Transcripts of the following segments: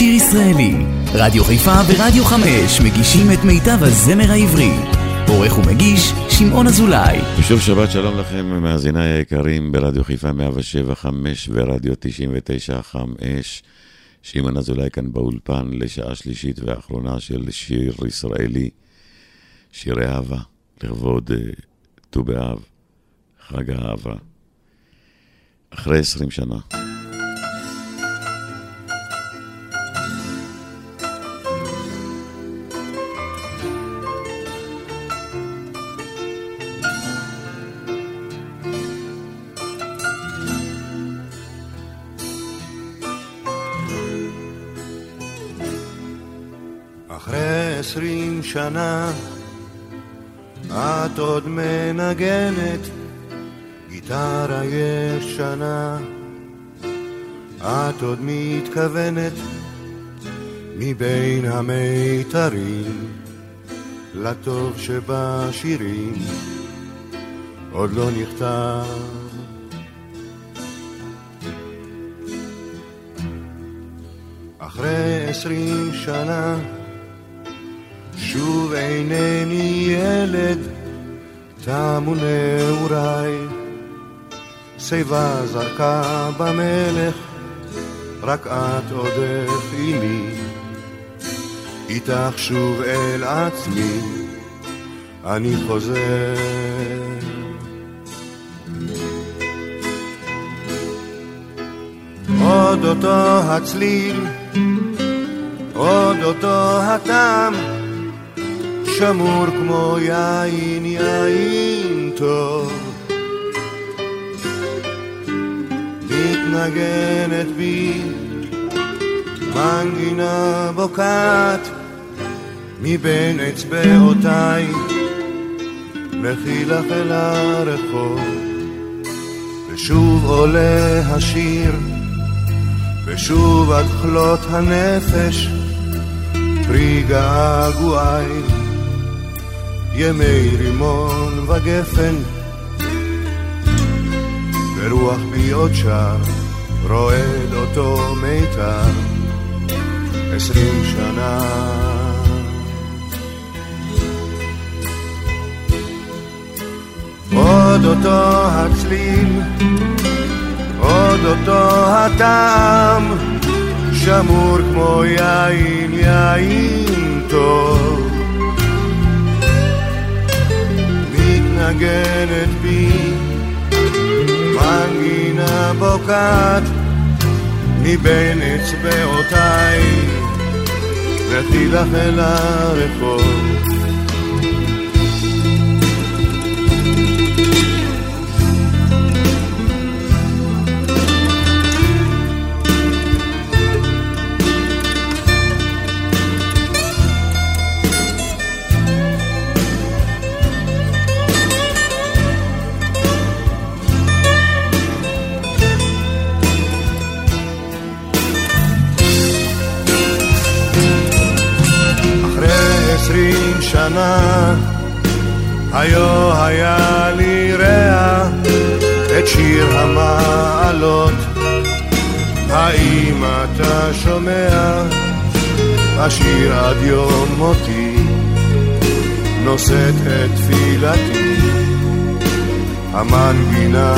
שיר ישראלי. רדיו חיפה ורדיו חמש מגישים את מיטב הזמר העברי. עורך ומגיש, שמעון אזולאי. ושוב שבת שלום לכם, מאזיניי היקרים ברדיו חיפה 107 5 ורדיו 99 5. שמעון אזולאי כאן באולפן לשעה שלישית ואחרונה של שיר ישראלי, שירי אהבה, לכבוד אה, ט"ו באב, חג האהבה. אחרי עשרים שנה. שנה. את עוד מנגנת גיטרה ישנה. את עוד מתכוונת מבין המיתרים לטוב שבשירים. עוד לא נכתב. אחרי עשרים שנה שוב אינני ילד, תמו נעוריי. שיבה זרקה במלך, רק את עודך עימי. איתך שוב אל עצמי, אני חוזר. עוד אותו הצליל, עוד אותו הטעם, שמור כמו יין, יין טוב. מתנגנת בי מנגינה בוקעת מבין אצבעותיי, לכי לך אל הרחוב, ושוב עולה השיר, ושוב עד כלות הנפש, פרי געגועי. ימי רימון וגפן, ורוח בי עוד שר, רועד אותו מיתר, עשרים שנה. עוד אותו הצליל, עוד אותו הטעם, שמור כמו יין, יין טוב. מנגנת בי, מנגינה בוקעת מבין אצבעותיי, לכי לך אל הרחוב. שנה, היו היה לי רע את שיר המעלות. האם אתה שומע? השיר עד יום מותי, נושאת את תפילתי, המנגינה.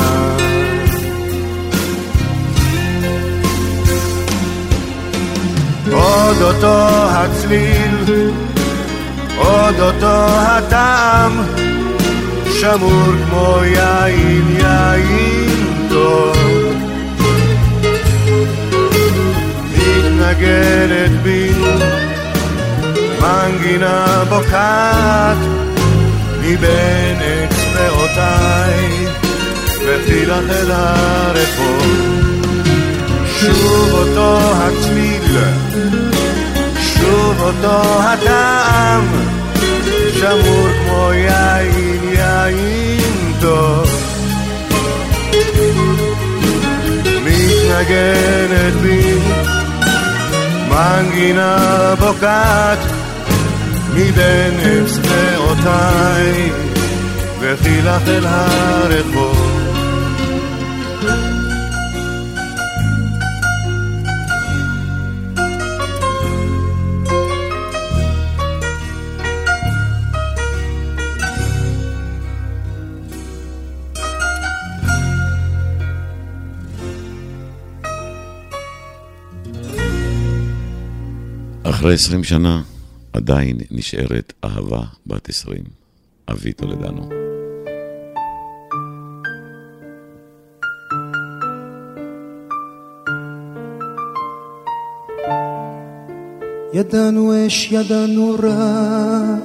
עוד אותו הצליל עוד אותו הטעם, שמור כמו יין, יין טוב. מתנגנת בי, מנגינה בוקעת, מבין אצבעותיי, וכי לך אל הרחוב. שוב אותו הצליל, שוב אותו הטעם, שמור כמו יין, יין טוב. מתנגנת בי, מנגינה בוקעת, מבין אצבעותיי, וכי לך אל הרחוב. אחרי עשרים שנה עדיין נשארת אהבה בת עשרים. אבי טולדנו. ידענו אש, ידענו רע,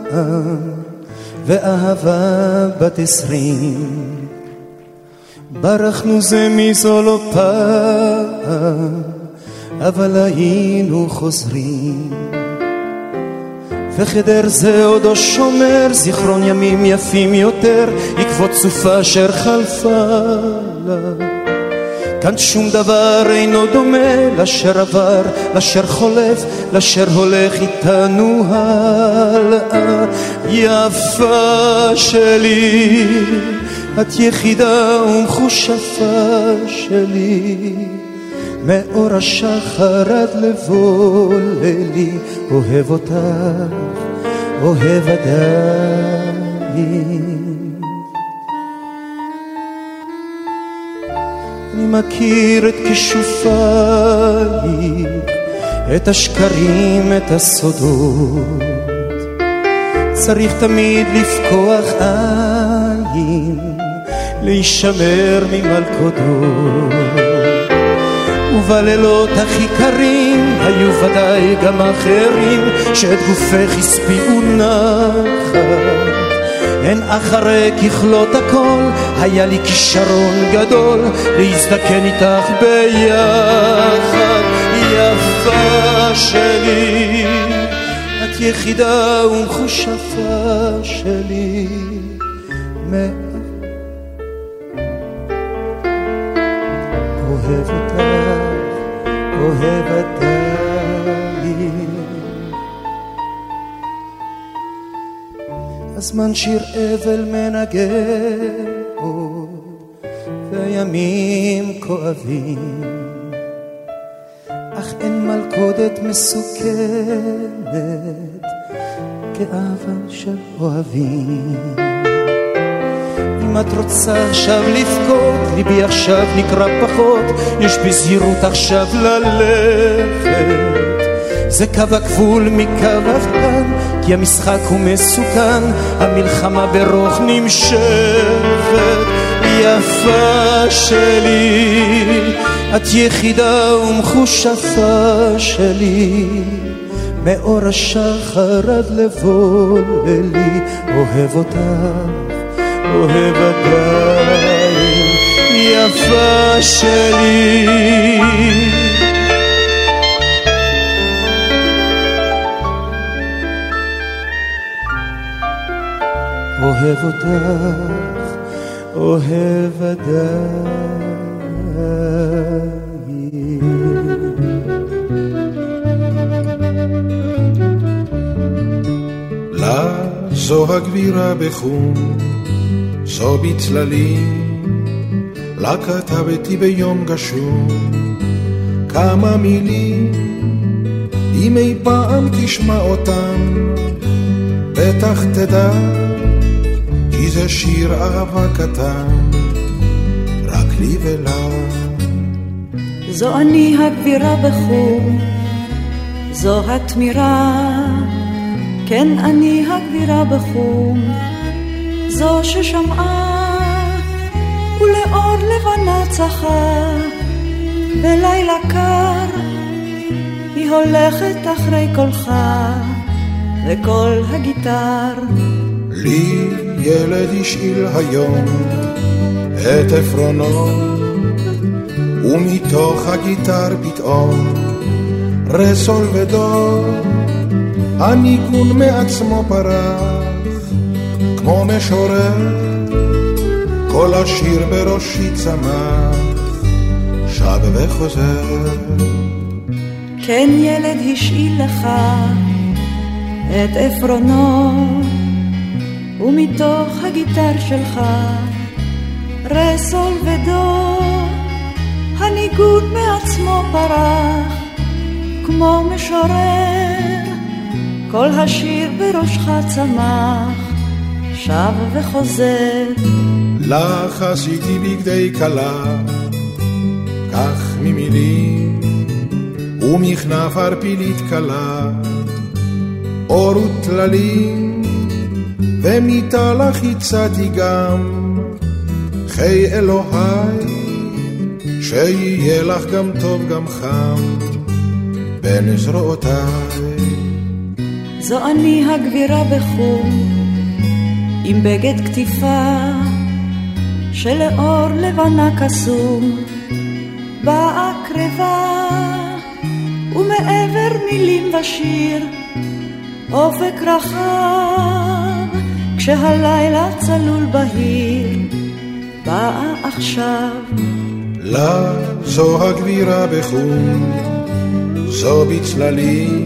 ואהבה בת עשרים. ברחנו זה מזו לא פעם, אבל היינו חוזרים. וחדר זה עודו שומר זיכרון ימים יפים יותר, עקבות סופה אשר חלפה לה. כאן שום דבר אינו דומה לאשר עבר, לאשר חולף, לאשר הולך איתנו הלאה. יפה שלי, את יחידה ומחושפה שלי. מאור השחר עד לבוא לילי, אוהב אותך, אוהב עדיין. אני מכיר את כישופייך, את השקרים, את הסודות. צריך תמיד לפקוח עין, להישמר ממלכודות. ובלילות הכי קרים היו ודאי גם אחרים שאת גופך הספיעו נחת. הן אחרי ככלות הכל, היה לי כישרון גדול להזדקן איתך ביחד, יפה שלי, את יחידה ומחושפה שלי. אוהב אותך, אוהב עדיין. הזמן שיר אבל מנגן וימים כואבים אך אין מלכודת מסוכנת כאהבה של אוהבים אם את רוצה עכשיו לבכות, ליבי עכשיו נקרא פחות, יש בזהירות עכשיו ללכת. זה קו הגבול מקו אבקן, כי המשחק הוא מסוכן, המלחמה ברוך נמשכת. יפה שלי, את יחידה ומחושפה שלי. מאור השחר עד לבוא לילי, אוהב אותך, אוהב עדיין, יפה שלי. אוהב אותך, אוהב עדיין. לה זו הגבירה בחום, זו בצללים, לה כתבתי ביום גשום כמה מילים, אם אי פעם תשמע אותם, בטח תדע כי זה שיר אהבה קטן, רק לי ולה. זו אני הגבירה בחור, זו התמירה, כן אני הגבירה בחור, זו ששמעה ולאור לבנה צחה, בלילה קר היא הולכת אחרי קולך וקול הגיטר. לי ילד השאיל היום את עפרונו, ומתוך הגיטר פתאום רסול ודור, הניגון מעצמו פרח, כמו משורר, כל השיר בראשי צמח, שב וחוזר. כן ילד השאיל לך את עפרונו ומתוך הגיטר שלך רסול ודו הניגוד מעצמו פרח כמו משורר כל השיר בראשך צמח שב וחוזר לך עשיתי בגדי כלה כך ממילים ומכנף ערפילית קלה, אור וטללים, ומיטה לך הצעתי גם, חיי אלוהי, שיהיה לך גם טוב גם חם, בין זרועותיי. זו אני הגבירה בחום, עם בגד קטיפה, שלאור לבנה קסום, באה קרבה, ומעבר מילים ושיר, אופק רחב, כשהלילה צלול בהיר, באה עכשיו. לה זו הגבירה בחום, זו בצללים,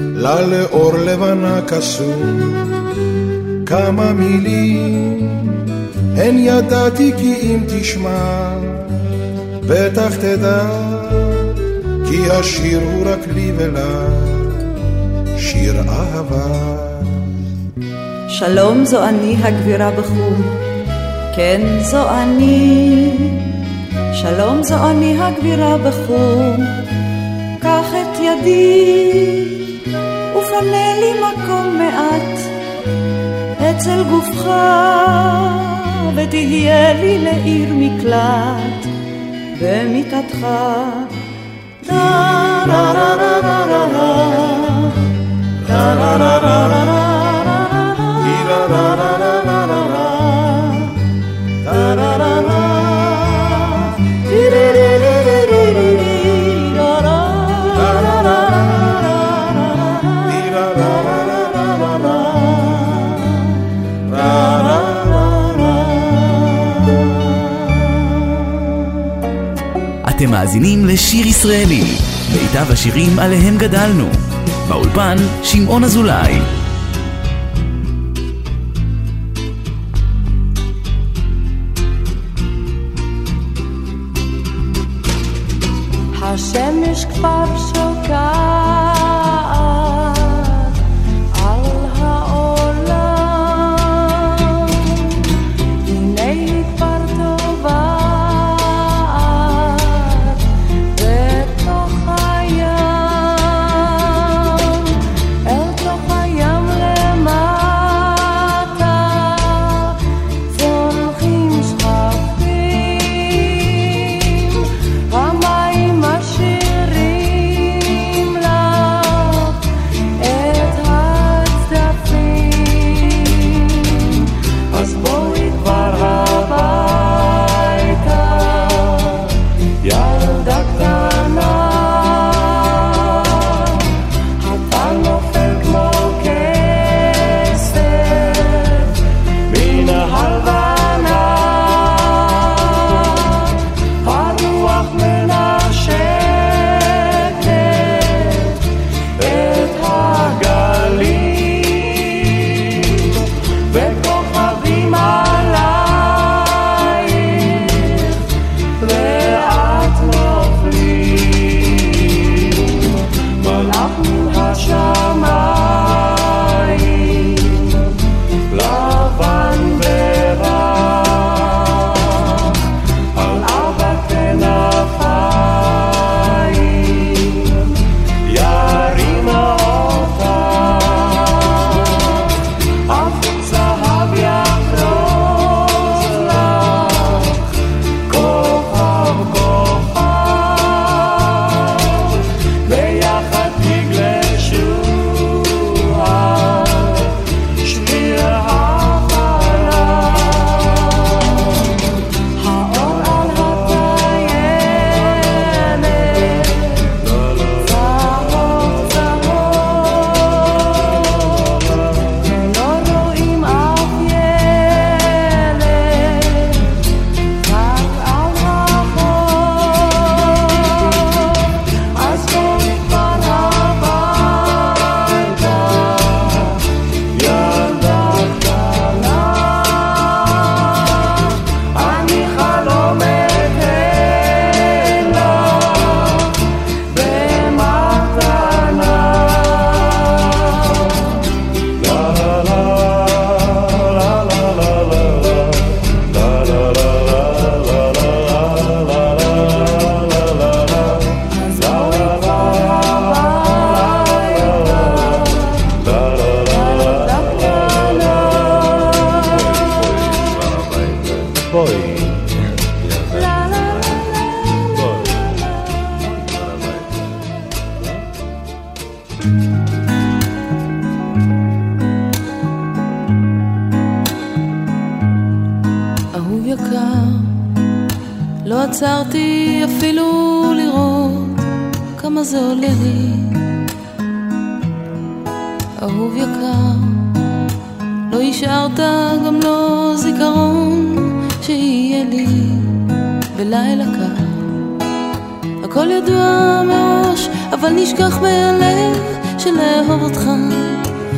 לה לאור לבנה קסום, כמה מילים, הן ידעתי כי אם תשמע, בטח תדע, כי השיר הוא רק לי ולה, שיר אהבה. שלום זו אני הגבירה בחום, כן זו אני. שלום זו אני הגבירה בחום, קח את ידי ופנה לי אצל גופך ותהיה לי לעיר מקלט במיטתך. דה רה רה רה רה רה רה רה מאזינים לשיר ישראלי, מיטב השירים עליהם גדלנו. באולפן, שמעון אזולאי. השמש כבר שוקעת עצרתי אפילו לראות כמה זה עולה לי. אהוב יקר, לא השארת גם לא זיכרון שיהיה לי בלילה קר. הכל ידוע מראש, אבל נשכח מהלב שלאהוב אותך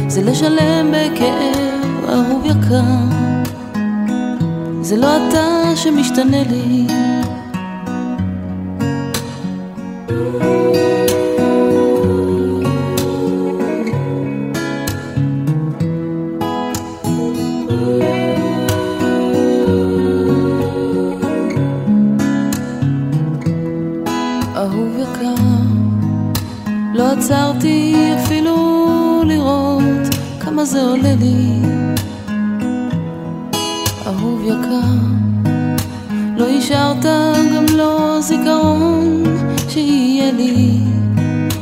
זה לשלם בכאב, אהוב יקר. זה לא אתה שמשתנה לי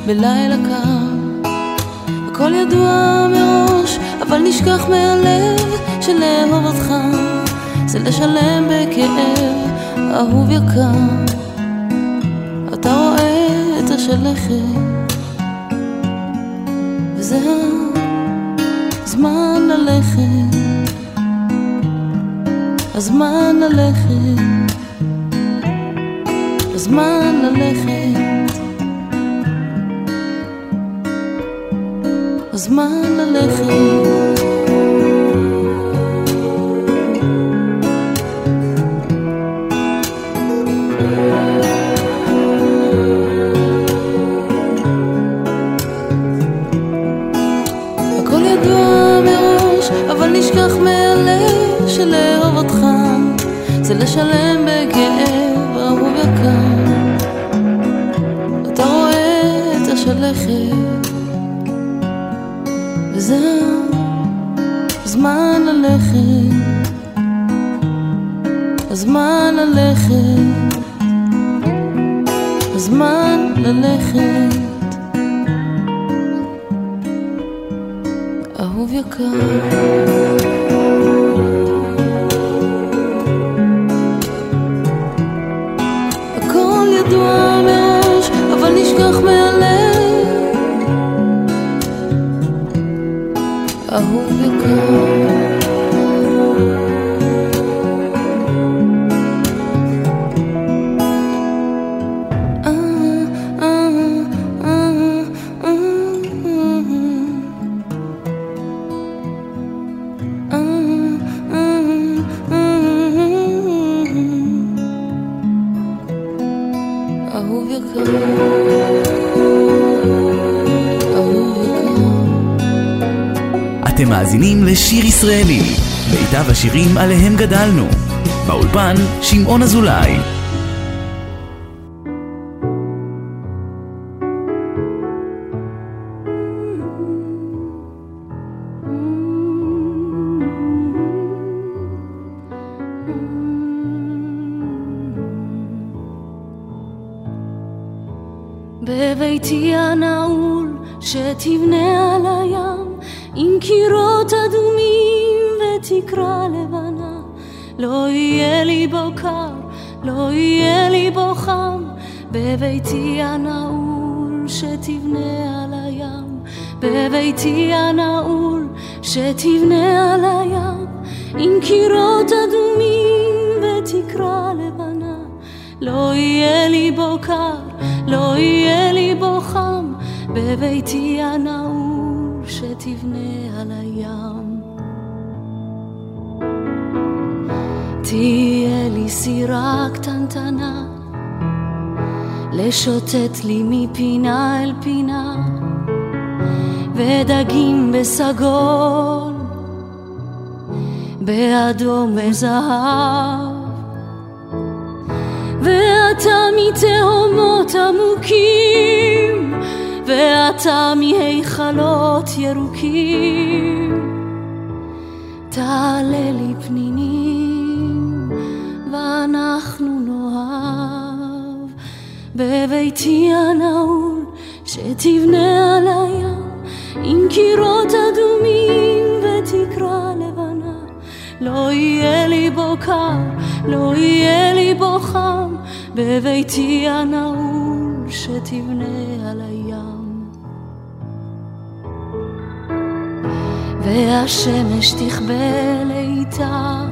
בלילה קר. הכל ידוע מראש, אבל נשכח מהלב שלאהוב אותך זה לשלם בכאב, אהוב יקר. אתה רואה את השלכת, וזה הזמן ללכת. הזמן ללכת, הזמן ללכת, הזמן ללכת. הכל ידוע מראש, אבל זה לשלם בכאב אהוב יקר. אתה רואה את השלכת, וזה הזמן ללכת, הזמן ללכת, הזמן ללכת. אהוב יקר. ישראלי, מיטב השירים עליהם גדלנו. באולפן, שמעון אזולאי. חם בביתי הנעול שתבנה על הים. בביתי הנעול שתבנה על הים. עם קירות אדומים ותקרה לבנה. לא יהיה לי בו קר, לא יהיה לי בו חם, בביתי הנעול שתבנה על הים. תהיה לי סירה קטנטנה, לשוטט לי מפינה אל פינה, ודגים בסגול, באדום וזהב. ואתה מתהומות עמוקים, ואתה מהיכלות ירוקים. תעלה לי פנינים, ואנחנו נאהב, בביתי הנעול שתבנה על הים עם קירות אדומים ותקרה לבנה. לא יהיה לי בו קר, לא יהיה לי בו חם, בביתי הנעול שתבנה על הים. והשמש תכבה לאיתה,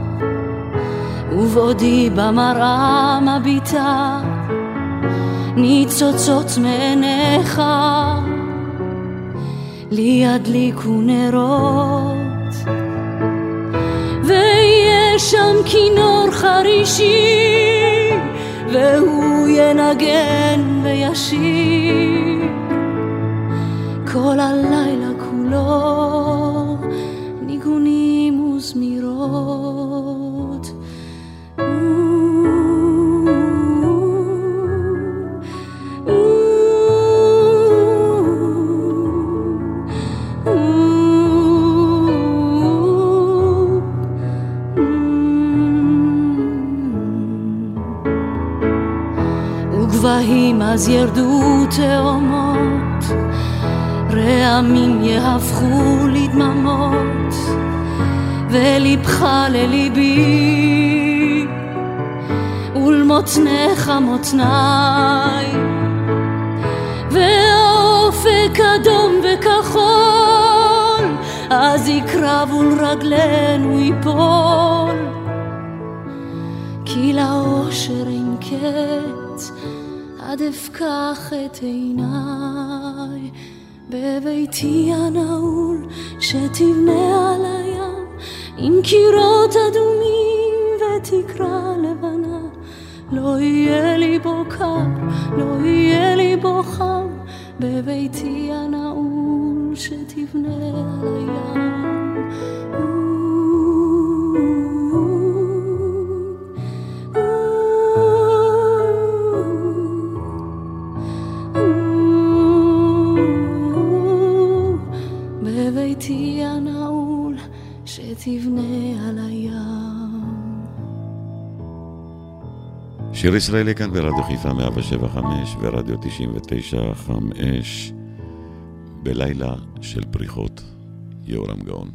ובעודי במראה מביטה, ניצוצות מעיניך, לי ידליקו נרות, ויש שם כינור חרישי, והוא ינגן וישיר. כל הלילה כולו ניגונים וזמירות. תאומות, רעמים יהפכו לדממות, ולבך לליבי, ולמותניך מותניי, והאופק אדום וכחול, אז יקרב ולרגלינו ייפול, כי לאושר אין קץ. אפקח את עיניי בביתי הנעול שתבנה על הים עם קירות אדומים ותקרה לבנה. לא יהיה לי בו קר, לא יהיה לי בו חם בביתי הנעול שתבנה על הים שיר ישראלי כאן ברדיו חיפה 175 ורדיו 99 5 בלילה של פריחות, יהורם גאון.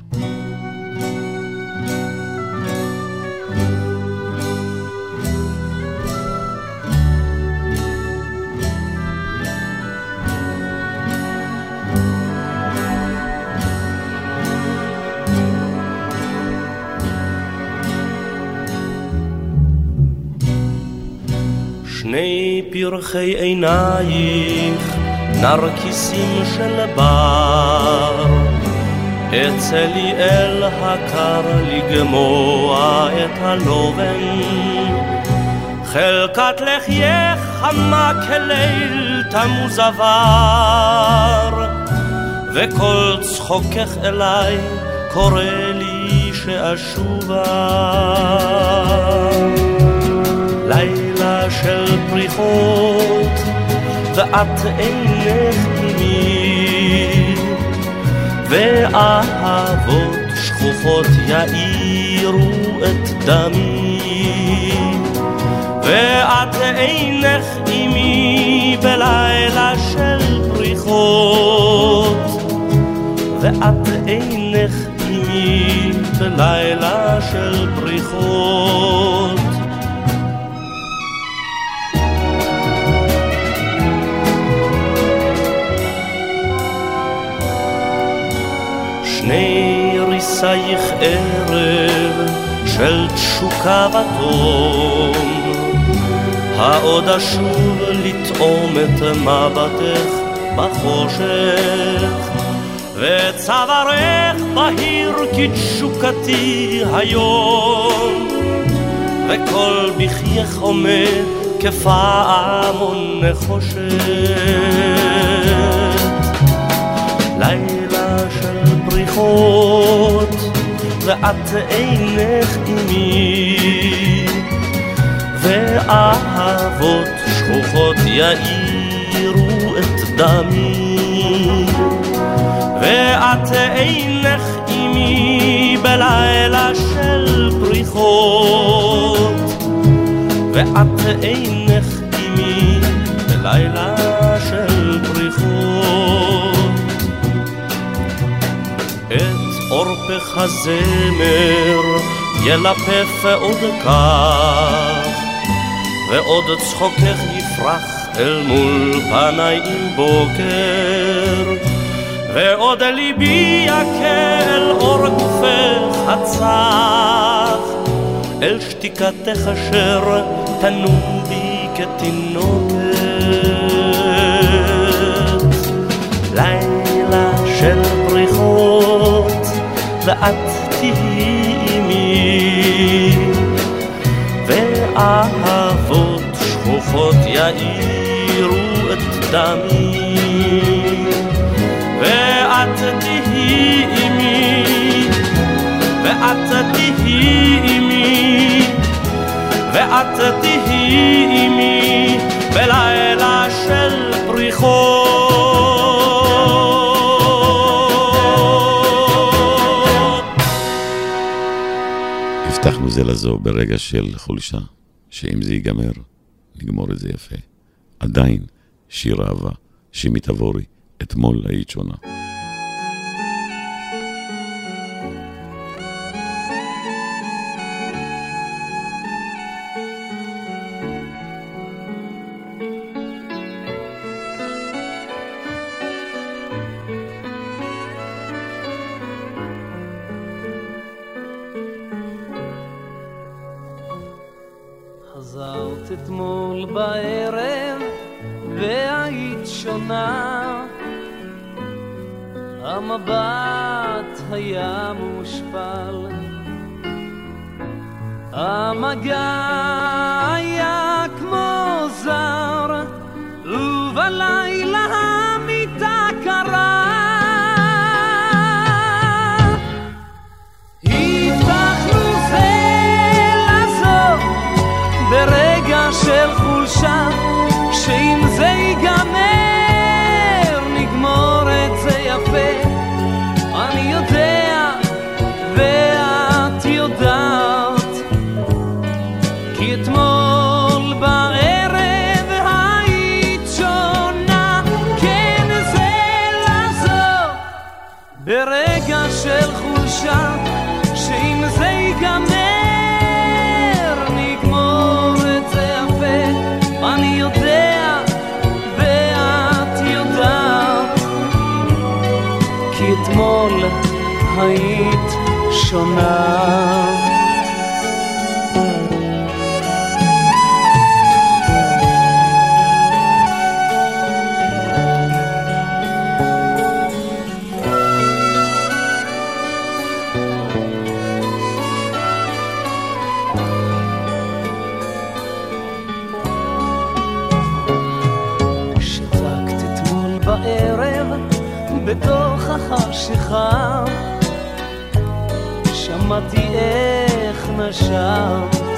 שני פרחי עינייך, נרקיסים של בר, אצא לי אל הקר לגמוע את הלובן, חלקת לחייך חמה כליל תמוז עבר, וכל צחוקך אליי קורא לי שאשובה. של פריחות, ואת אינך עימי, ואהבות שכוחות יאירו את דמי, ואת אינך עימי בלילה של פריחות, ואת אינך עימי בלילה של פריחות. שני ריסייך ערב של תשוקה ותום, העוד אשוב לטעום את מבטך בחושך, וצווארך בהיר כתשוקתי היום, וכל בחייך עומד כפעמון נחושת. של פריחות, ואת אינך עימי, ואהבות שכוחות יאירו את דמי, ואת אינך עימי בלילה של פריחות, ואת אינך עימי בלילה הפך הזמר ילפף עוד כך, ועוד צחוקך יפרח אל מול פניי עם בוקר, ועוד ליבי אל אור גופך הצח, אל שתיקתך אשר תנום בי כתינוקת. ואת תהיי עימי, ואהבות שכוחות יאירו את דמי, ואת תהיי עימי, ואת תהיי עימי, ואת תהיי עימי, בלילה של בריחות. הבטחנו זה לזו ברגע של חולשה, שאם זה ייגמר, נגמור את זה יפה. עדיין, שיר אהבה, שימי תבורי, אתמול היית שונה. והיית שונה. המבט היה מושפל. המגע היה כמו זר ובלילה המיטה קרה. הבטחנו זה לזו ברגע של חולשה, שאם זה שונה. שתקת אתמול בערב בתוך החשיכה שמעתי איך נשמת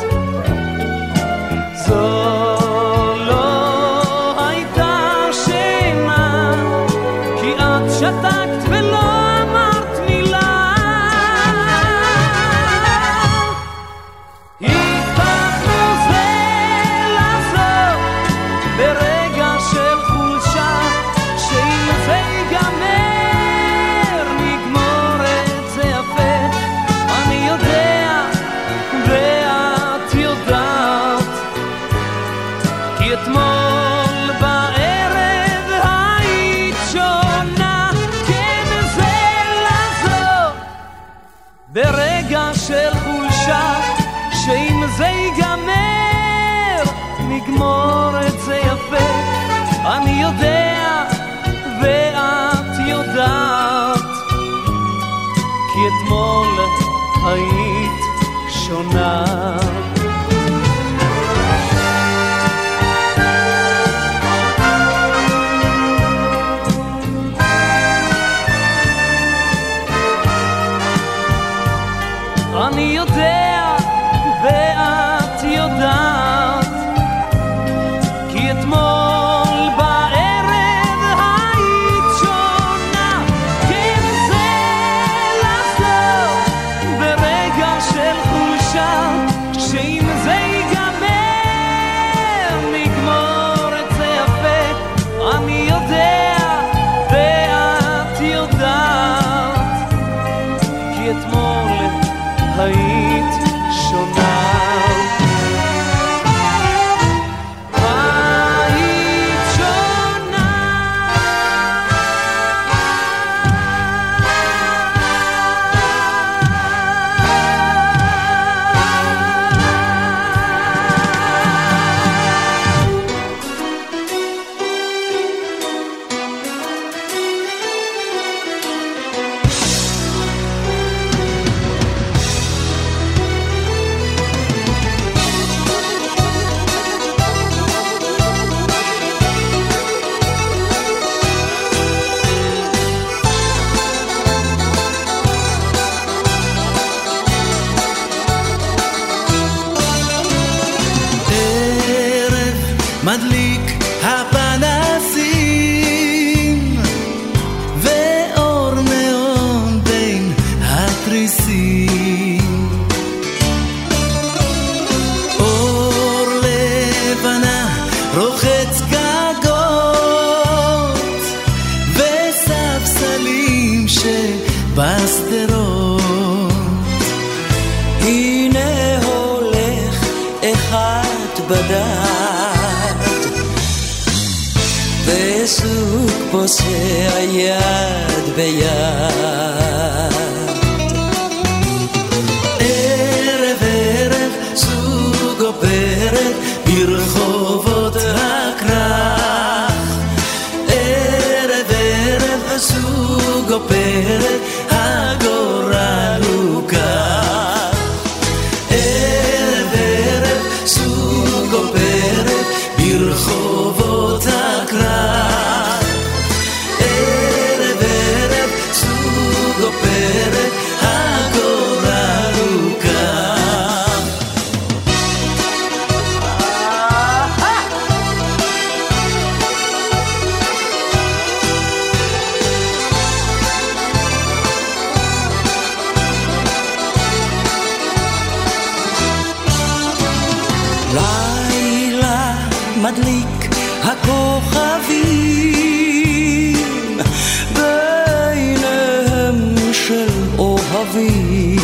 אבי.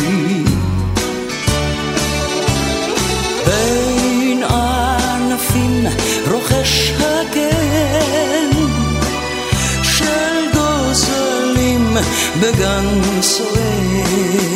בין ענפים רוכש הגן של גוזלים בגן סוער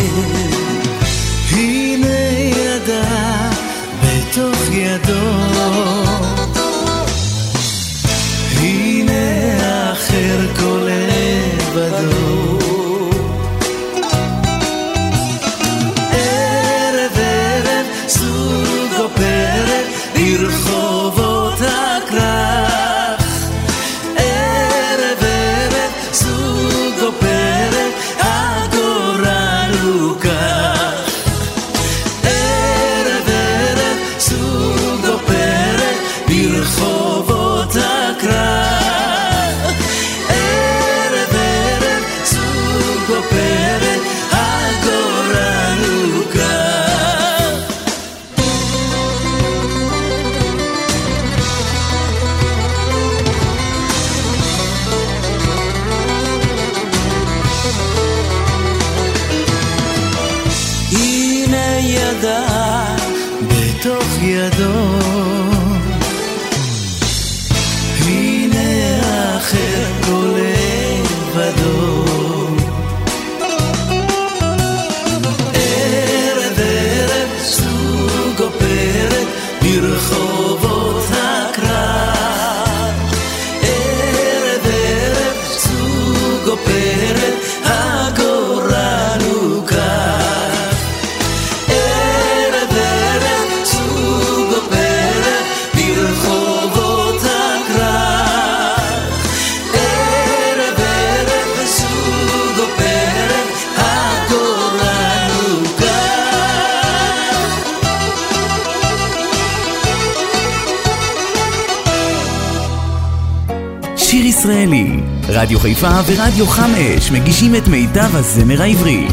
הישראלי. רדיו חיפה ורדיו חם אש מגישים את מיטב הזמר העברי.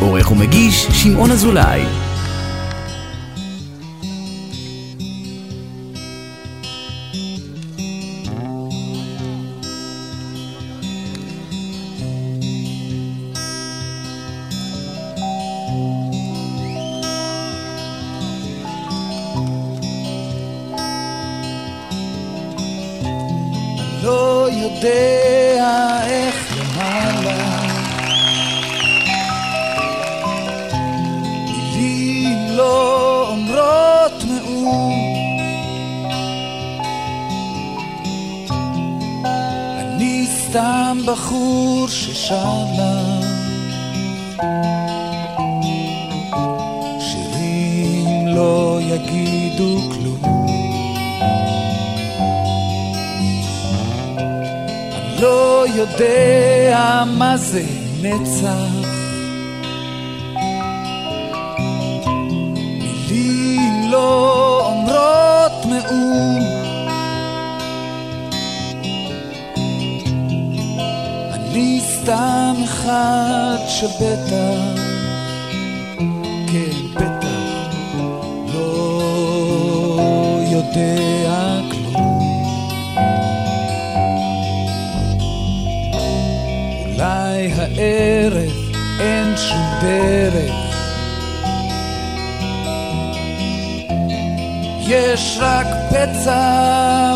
עורך ומגיש שמעון אזולאי.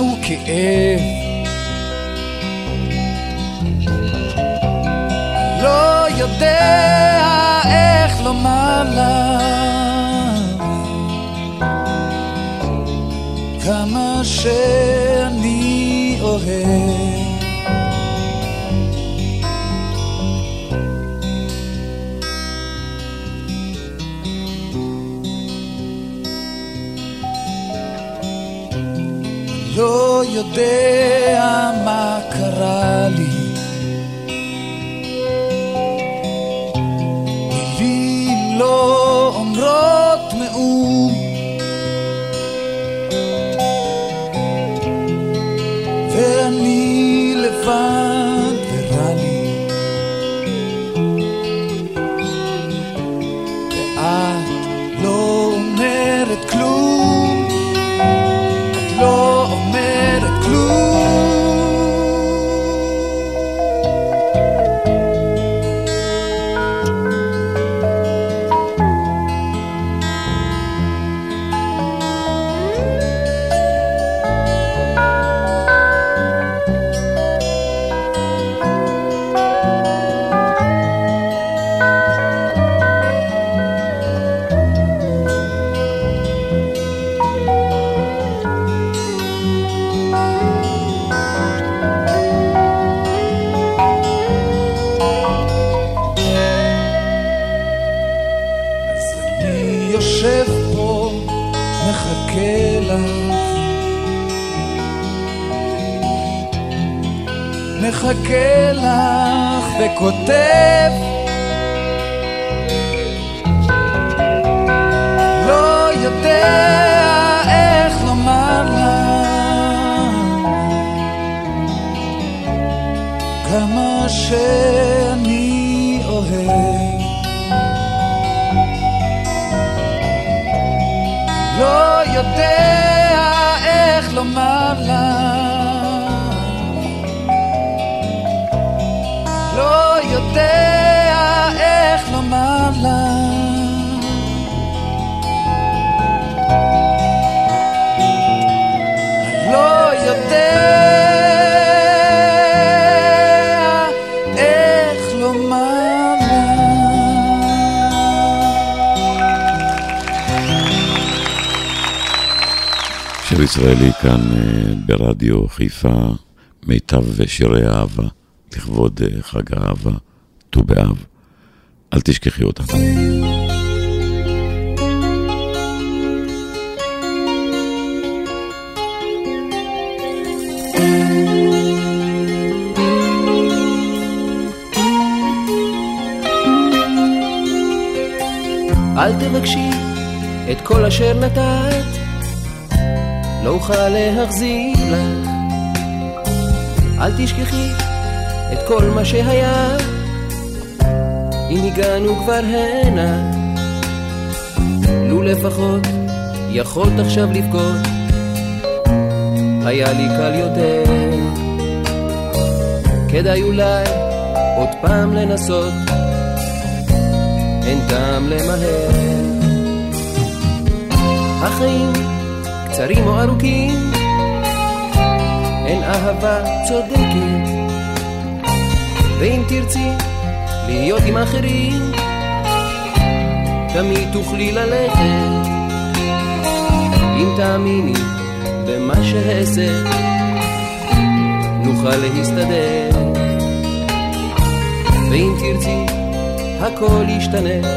וכאב. לא יודע איך לומר לך כמה שאני יודע מה קרה לי וכותב לא יודע איך לומר לך כמה שאני אוהב. לא יודע איך לומר לך שיר ישראלי כאן אה, ברדיו חיפה, מיטב שירי אהבה, לכבוד אה, חג האהבה, ט"ו באב. אל תשכחי אותה. אל תבקשי את כל אשר נתת, לא אוכל להחזיר לך. אל תשכחי את כל מה שהיה, אם הגענו כבר הנה. לו לפחות יכולת עכשיו לבכות, היה לי קל יותר. כדאי אולי עוד פעם לנסות, אין טעם למהר. החיים קצרים או ארוכים, אין אהבה צודקת. ואם תרצי להיות עם אחרים, תמיד תוכלי ללכת. אם תאמיני במה שאעשה, נוכל להסתדר. ואם תרצי, הכל ישתנה,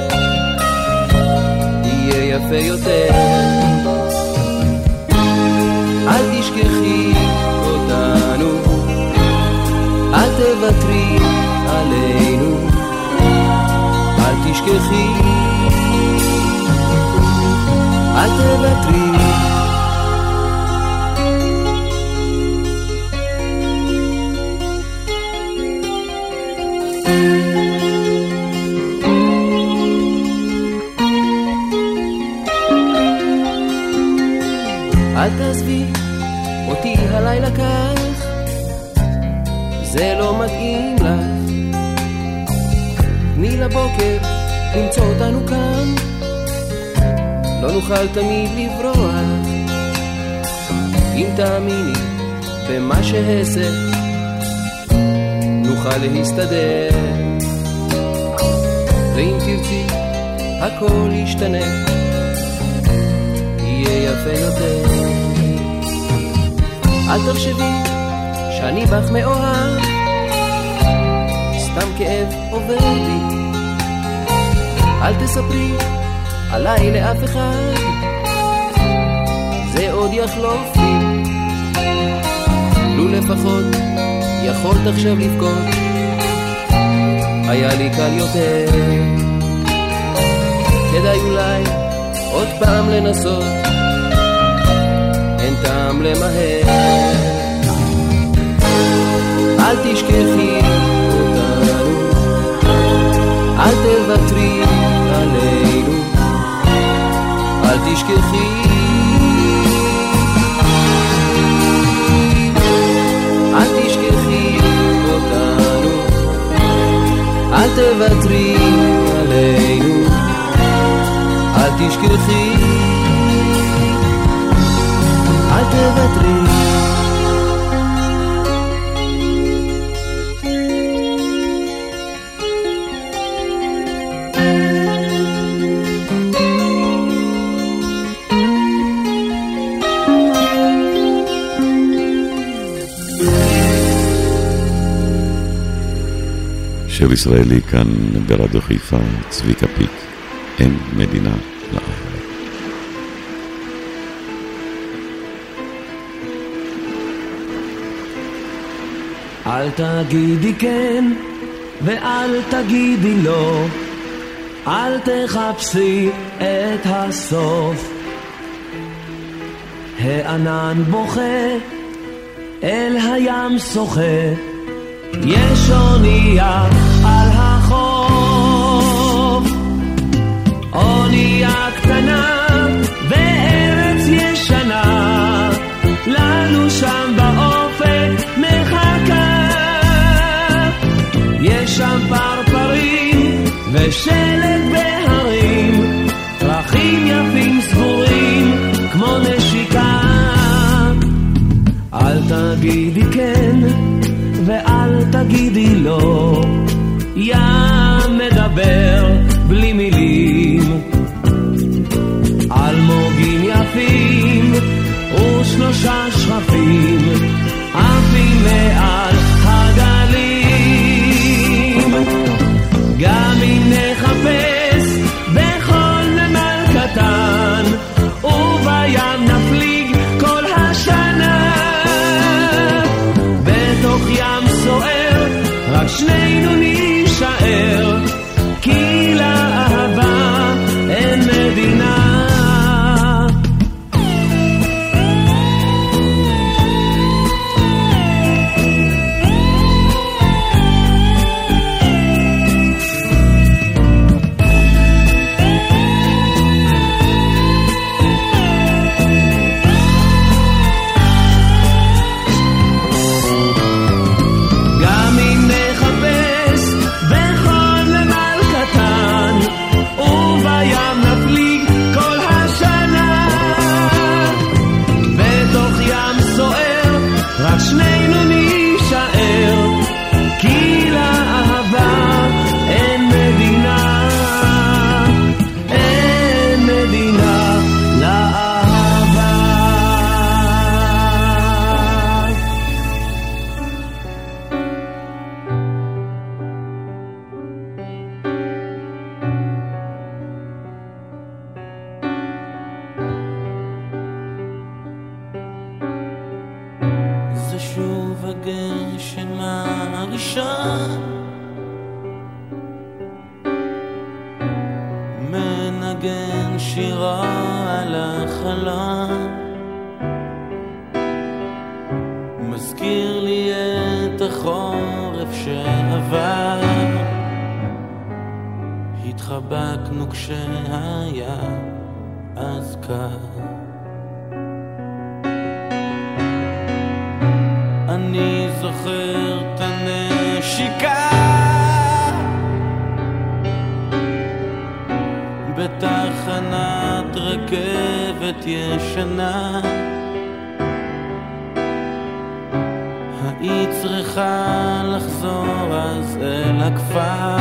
יהיה יפה יותר. אל תשכחי אותנו, אל תוותרי עלינו, אל תשכחי, אל תוותרי. לבוקר למצוא אותנו כאן. לא נוכל תמיד לברוח, אם תאמיני במה שאעשה, נוכל להסתדר. ואם תרצי, הכל ישתנה, יהיה יפה יותר. אל תחשבי שאני בך מאוהב, סתם כאב עובר לי. אל תספרי עליי לאף אחד, זה עוד יחלוף לי. לו לפחות יכולת עכשיו לבכות, היה לי קל יותר. כדאי אולי עוד פעם לנסות, אין טעם למהר. אל תשכחי שיר ישראלי כאן ברדיו חיפה, צביקה פיק, אין מדינה לאהבה. אל תגידי כן ואל תגידי לא, אל תחפשי את הסוף. הענן בוכה, אל הים שוחה, יש אונייה אונייה קטנה בארץ ישנה, לנו שם באופק מחכה. יש שם פרפרים ושלג בהרים, פרחים יפים סגורים כמו נשיקה. אל תגידי כן ואל תגידי לא, ים מדבר בלי מילים. ושלושה שכפים זוכר את הנשיקה. בתחנת רכבת ישנה. היית צריכה לחזור אז אל הכפר.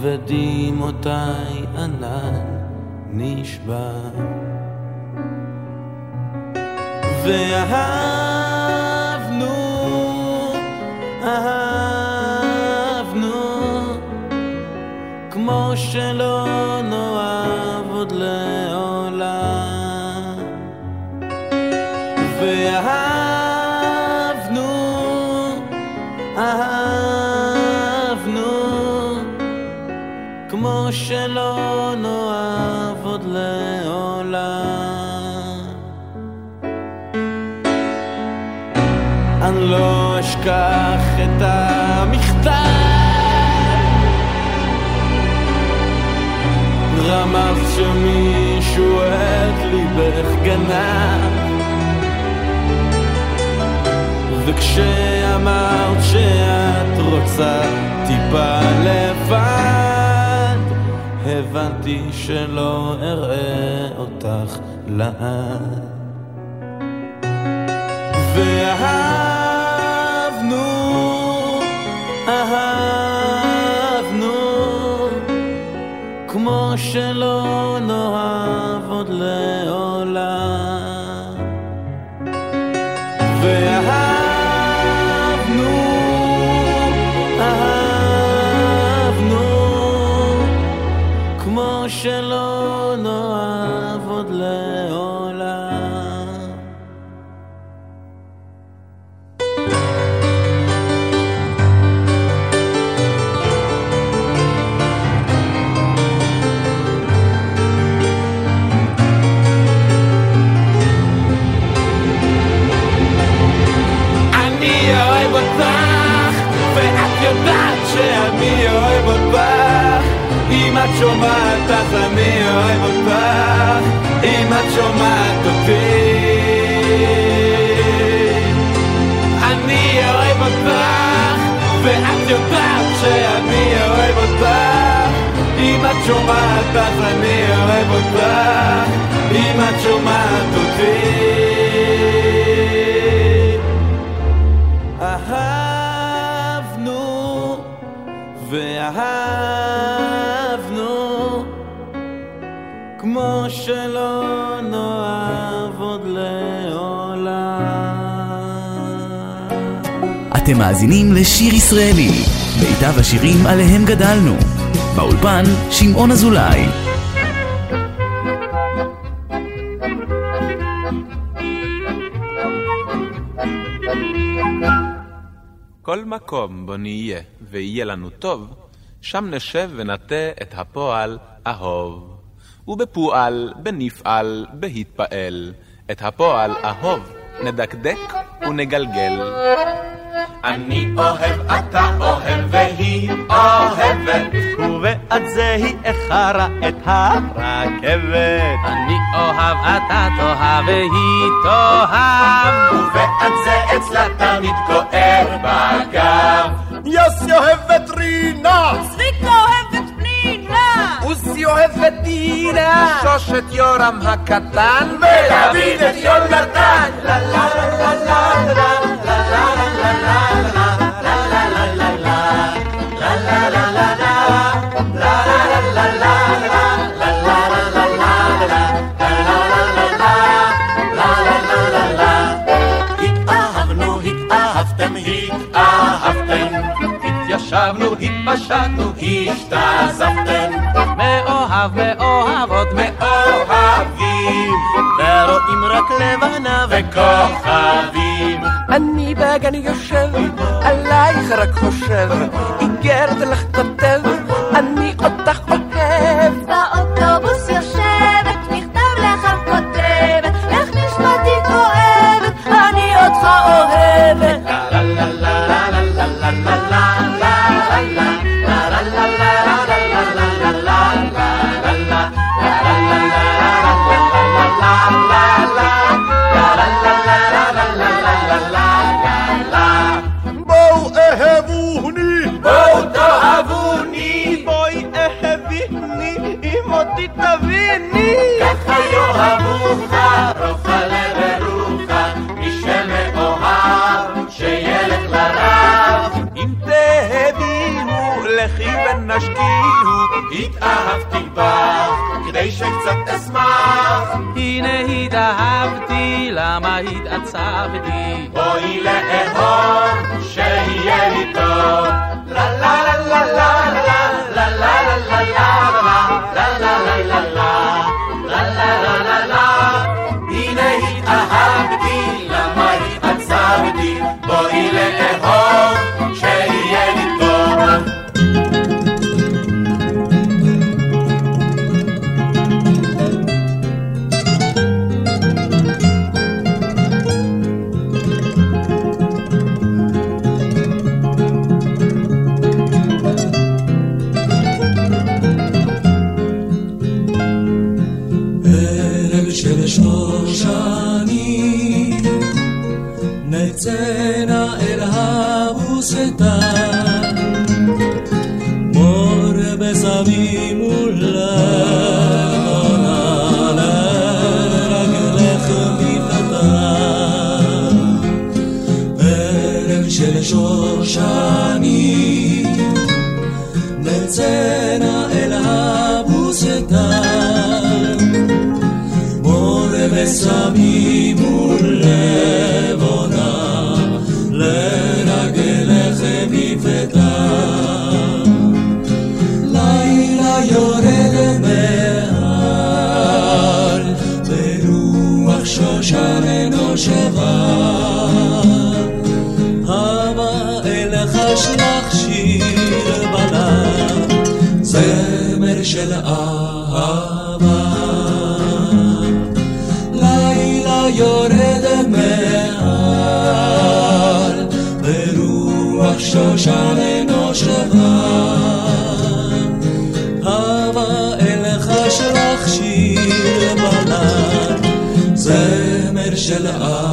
ודמעותיי ענן נשבר. וההר שלא נאהב עוד לעולם. ואהבנו, אהבנו כמו שלא נאהב עוד לעולם. אני לא אשכח ליבך גנב וכשאמרת שאת רוצה טיפה לבד הבנתי שלא אראה אותך לעד ואהבנו, אהבנו כמו שלא נאהב עוד לעולם. ואהבנו, אהבנו כמו שלא נאהב עוד לעולם אני אוהב אותך, אם את שומעת אותי. אני אוהב אותך, ואת יודעת שאני אוהב אותך. אם את שומעת אז אני אוהב אותך, אם את שומעת אותי. כמו שלא נאהב עוד לעולם. אתם מאזינים לשיר ישראלי, מיטב השירים עליהם גדלנו. באולפן, שמעון אזולאי. כל מקום בו נהיה ויהיה לנו טוב, שם נשב ונטה את הפועל אהוב. ובפועל, בנפעל, בהתפעל, את הפועל אהוב נדקדק ונגלגל. אני אוהב, אתה אוהב, והיא אוהבת. ובעד זה היא איחרה את הרכבת. אני אוהב, אתה תאהב, והיא תאהב. ובעד זה אצלה תמיד כואב בגב. יוסי אוהב את עוזי אוהב את דינה! שוש את יורם הקטן! ודוד את יונתן! לה לה לה לה לה לה לה לה התאהבנו, התיישבנו, התפשטנו, השתזפתם. מאוהב, מאוהבות, מאוהבים. ורואים רק לבנה וכוכבים. אני בגן יושב, עלייך רק חושב, איגרת לך כותב, אני אותך למה התעצבתי? בואי לאהוב, שיהיה לי טוב. לה לה לה לה לה לה לה לה לה לה לה לה לה לה לה לה לה לה הנה התאהבתי, למה התעצבתי? בואי לאהוב, שמים ולבונה לרגליכם נפתה. לילה יורד מעל ברוח שושן נושבה. של בשערינו שבה. הווה אליך שלך שיר בלד, זמר של עם.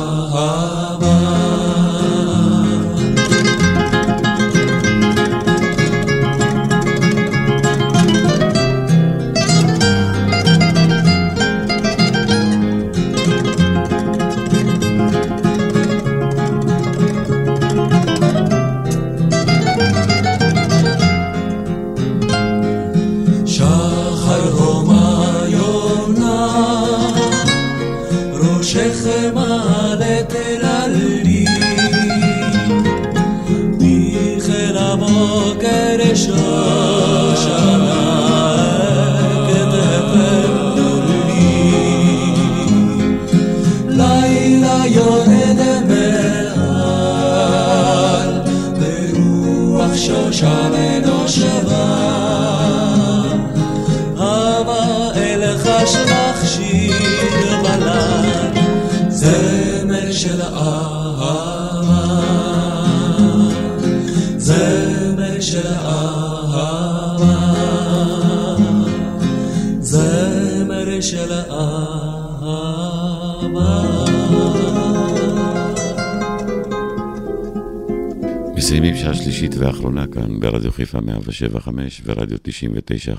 חיפה 175 ורדיו 99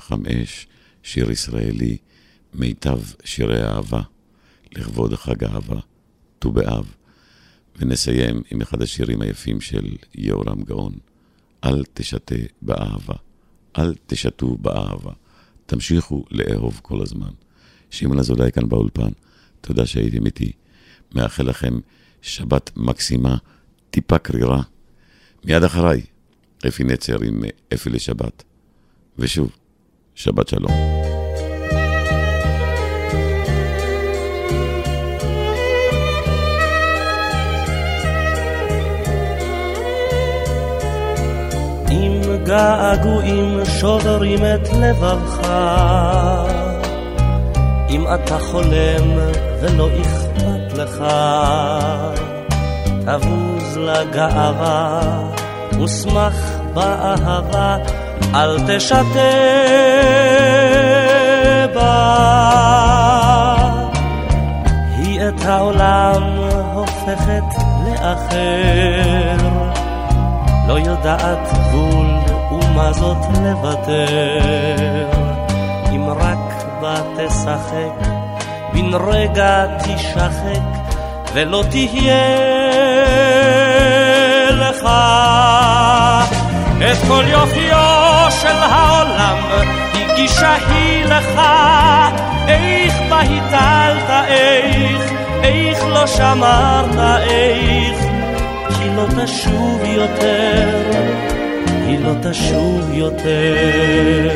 שיר ישראלי, מיטב שירי אהבה, לכבוד חג אהבה, ט"ו באב. ונסיים עם אחד השירים היפים של יהורם גאון, אל תשתה באהבה, אל תשתו באהבה, תמשיכו לאהוב כל הזמן. שמעון אזולאי כאן באולפן, תודה שהייתם איתי. מאחל לכם שבת מקסימה, טיפה קרירה. מיד אחריי, אפי נצר עם אפי לשבת. ושוב, שבת שלום. אם געגועים שוברים את לבבך, אם אתה חולם ולא אכפת לך, תבוז לגאווה ושמח באהבה, אל תשתה בה. היא את העולם הופכת לאחר, לא יודעת גבול ומה זאת לוותר. אם רק בה תשחק, בן רגע תשחק, ולא תהיה לך את כל יופיו של העולם הגישה היא לך, איך בה הטלת, איך, איך לא שמרת, איך, כי לא תשוב יותר, היא לא תשוב יותר.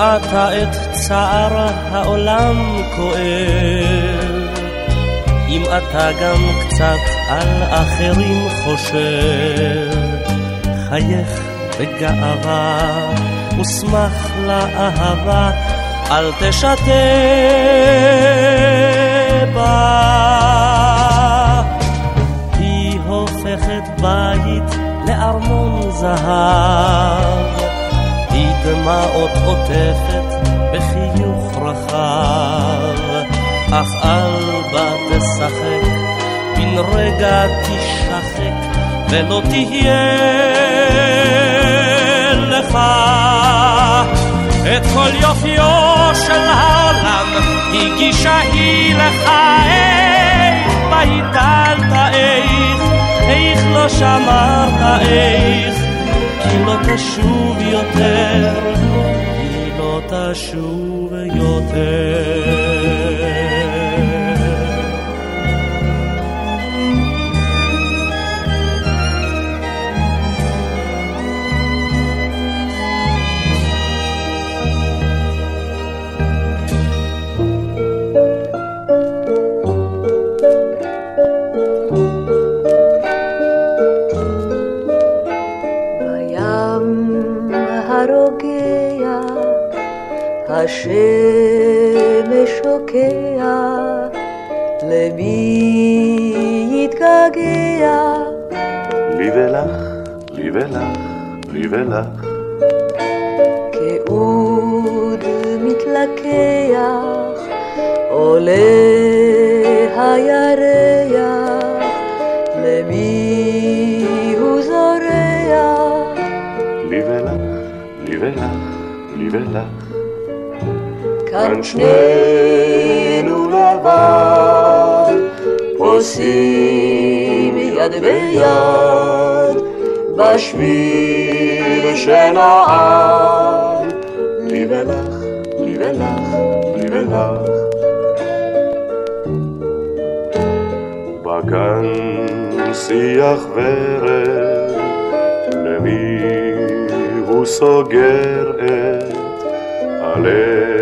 אתה את צער העולם כואב, אם אתה גם קצת על אחרים חושב, חייך בגאווה ושמח לאהבה, אל תשתה בה. היא הופכת בית לארמון זהב. דמעות עוטפת בחיוך רחב, אך אל בה תשחק, בן רגע תשחק, ולא תהיה לך. את כל יופיו של העולם הגישה היא לך, איך בה הטלת איך, איך לא שמרת איך. כי לא תשוב יותר, כי לא תשוב יותר. השמש שוקע, למי יתגעגע? לי ולך, לי ולך, לי ולך. כאוד מתלקח, עולה הירח, למי הוא זורח? לי ולך, לי ולך, לי ולך. כאן שנינו לבד, פוסעים יד ביד, בשביל שנעד, לי ולך, לי ולך, לי ולך. בגן שיח ורד, למי הוא סוגר את הלב?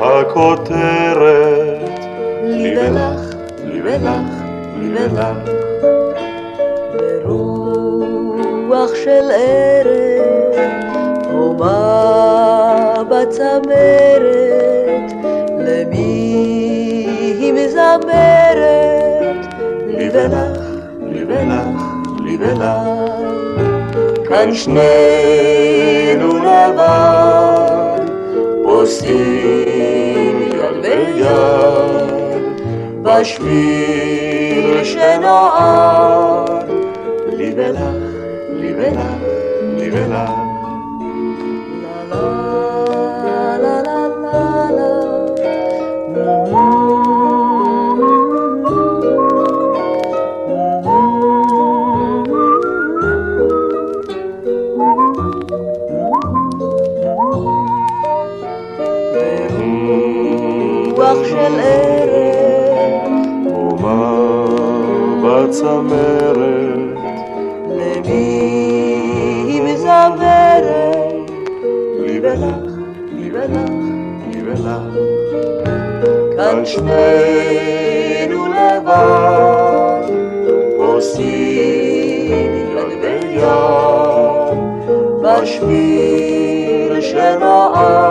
הכותרת לי ולך, לי ולך, לי ולך ברוח של ערב הומה בצמרת. למי היא מזמרת? לי ולך, לי ולך, לי ולך כאן שנינו לבד פוסעים יד בשביל שנועד לי ולך, לי ולך, לי ולך בצמרת, למי היא מזמרת? לי ולך, לי ולך, לי ולך. כאן שנינו לבד, עושים יד ביד, בשביל שנועד,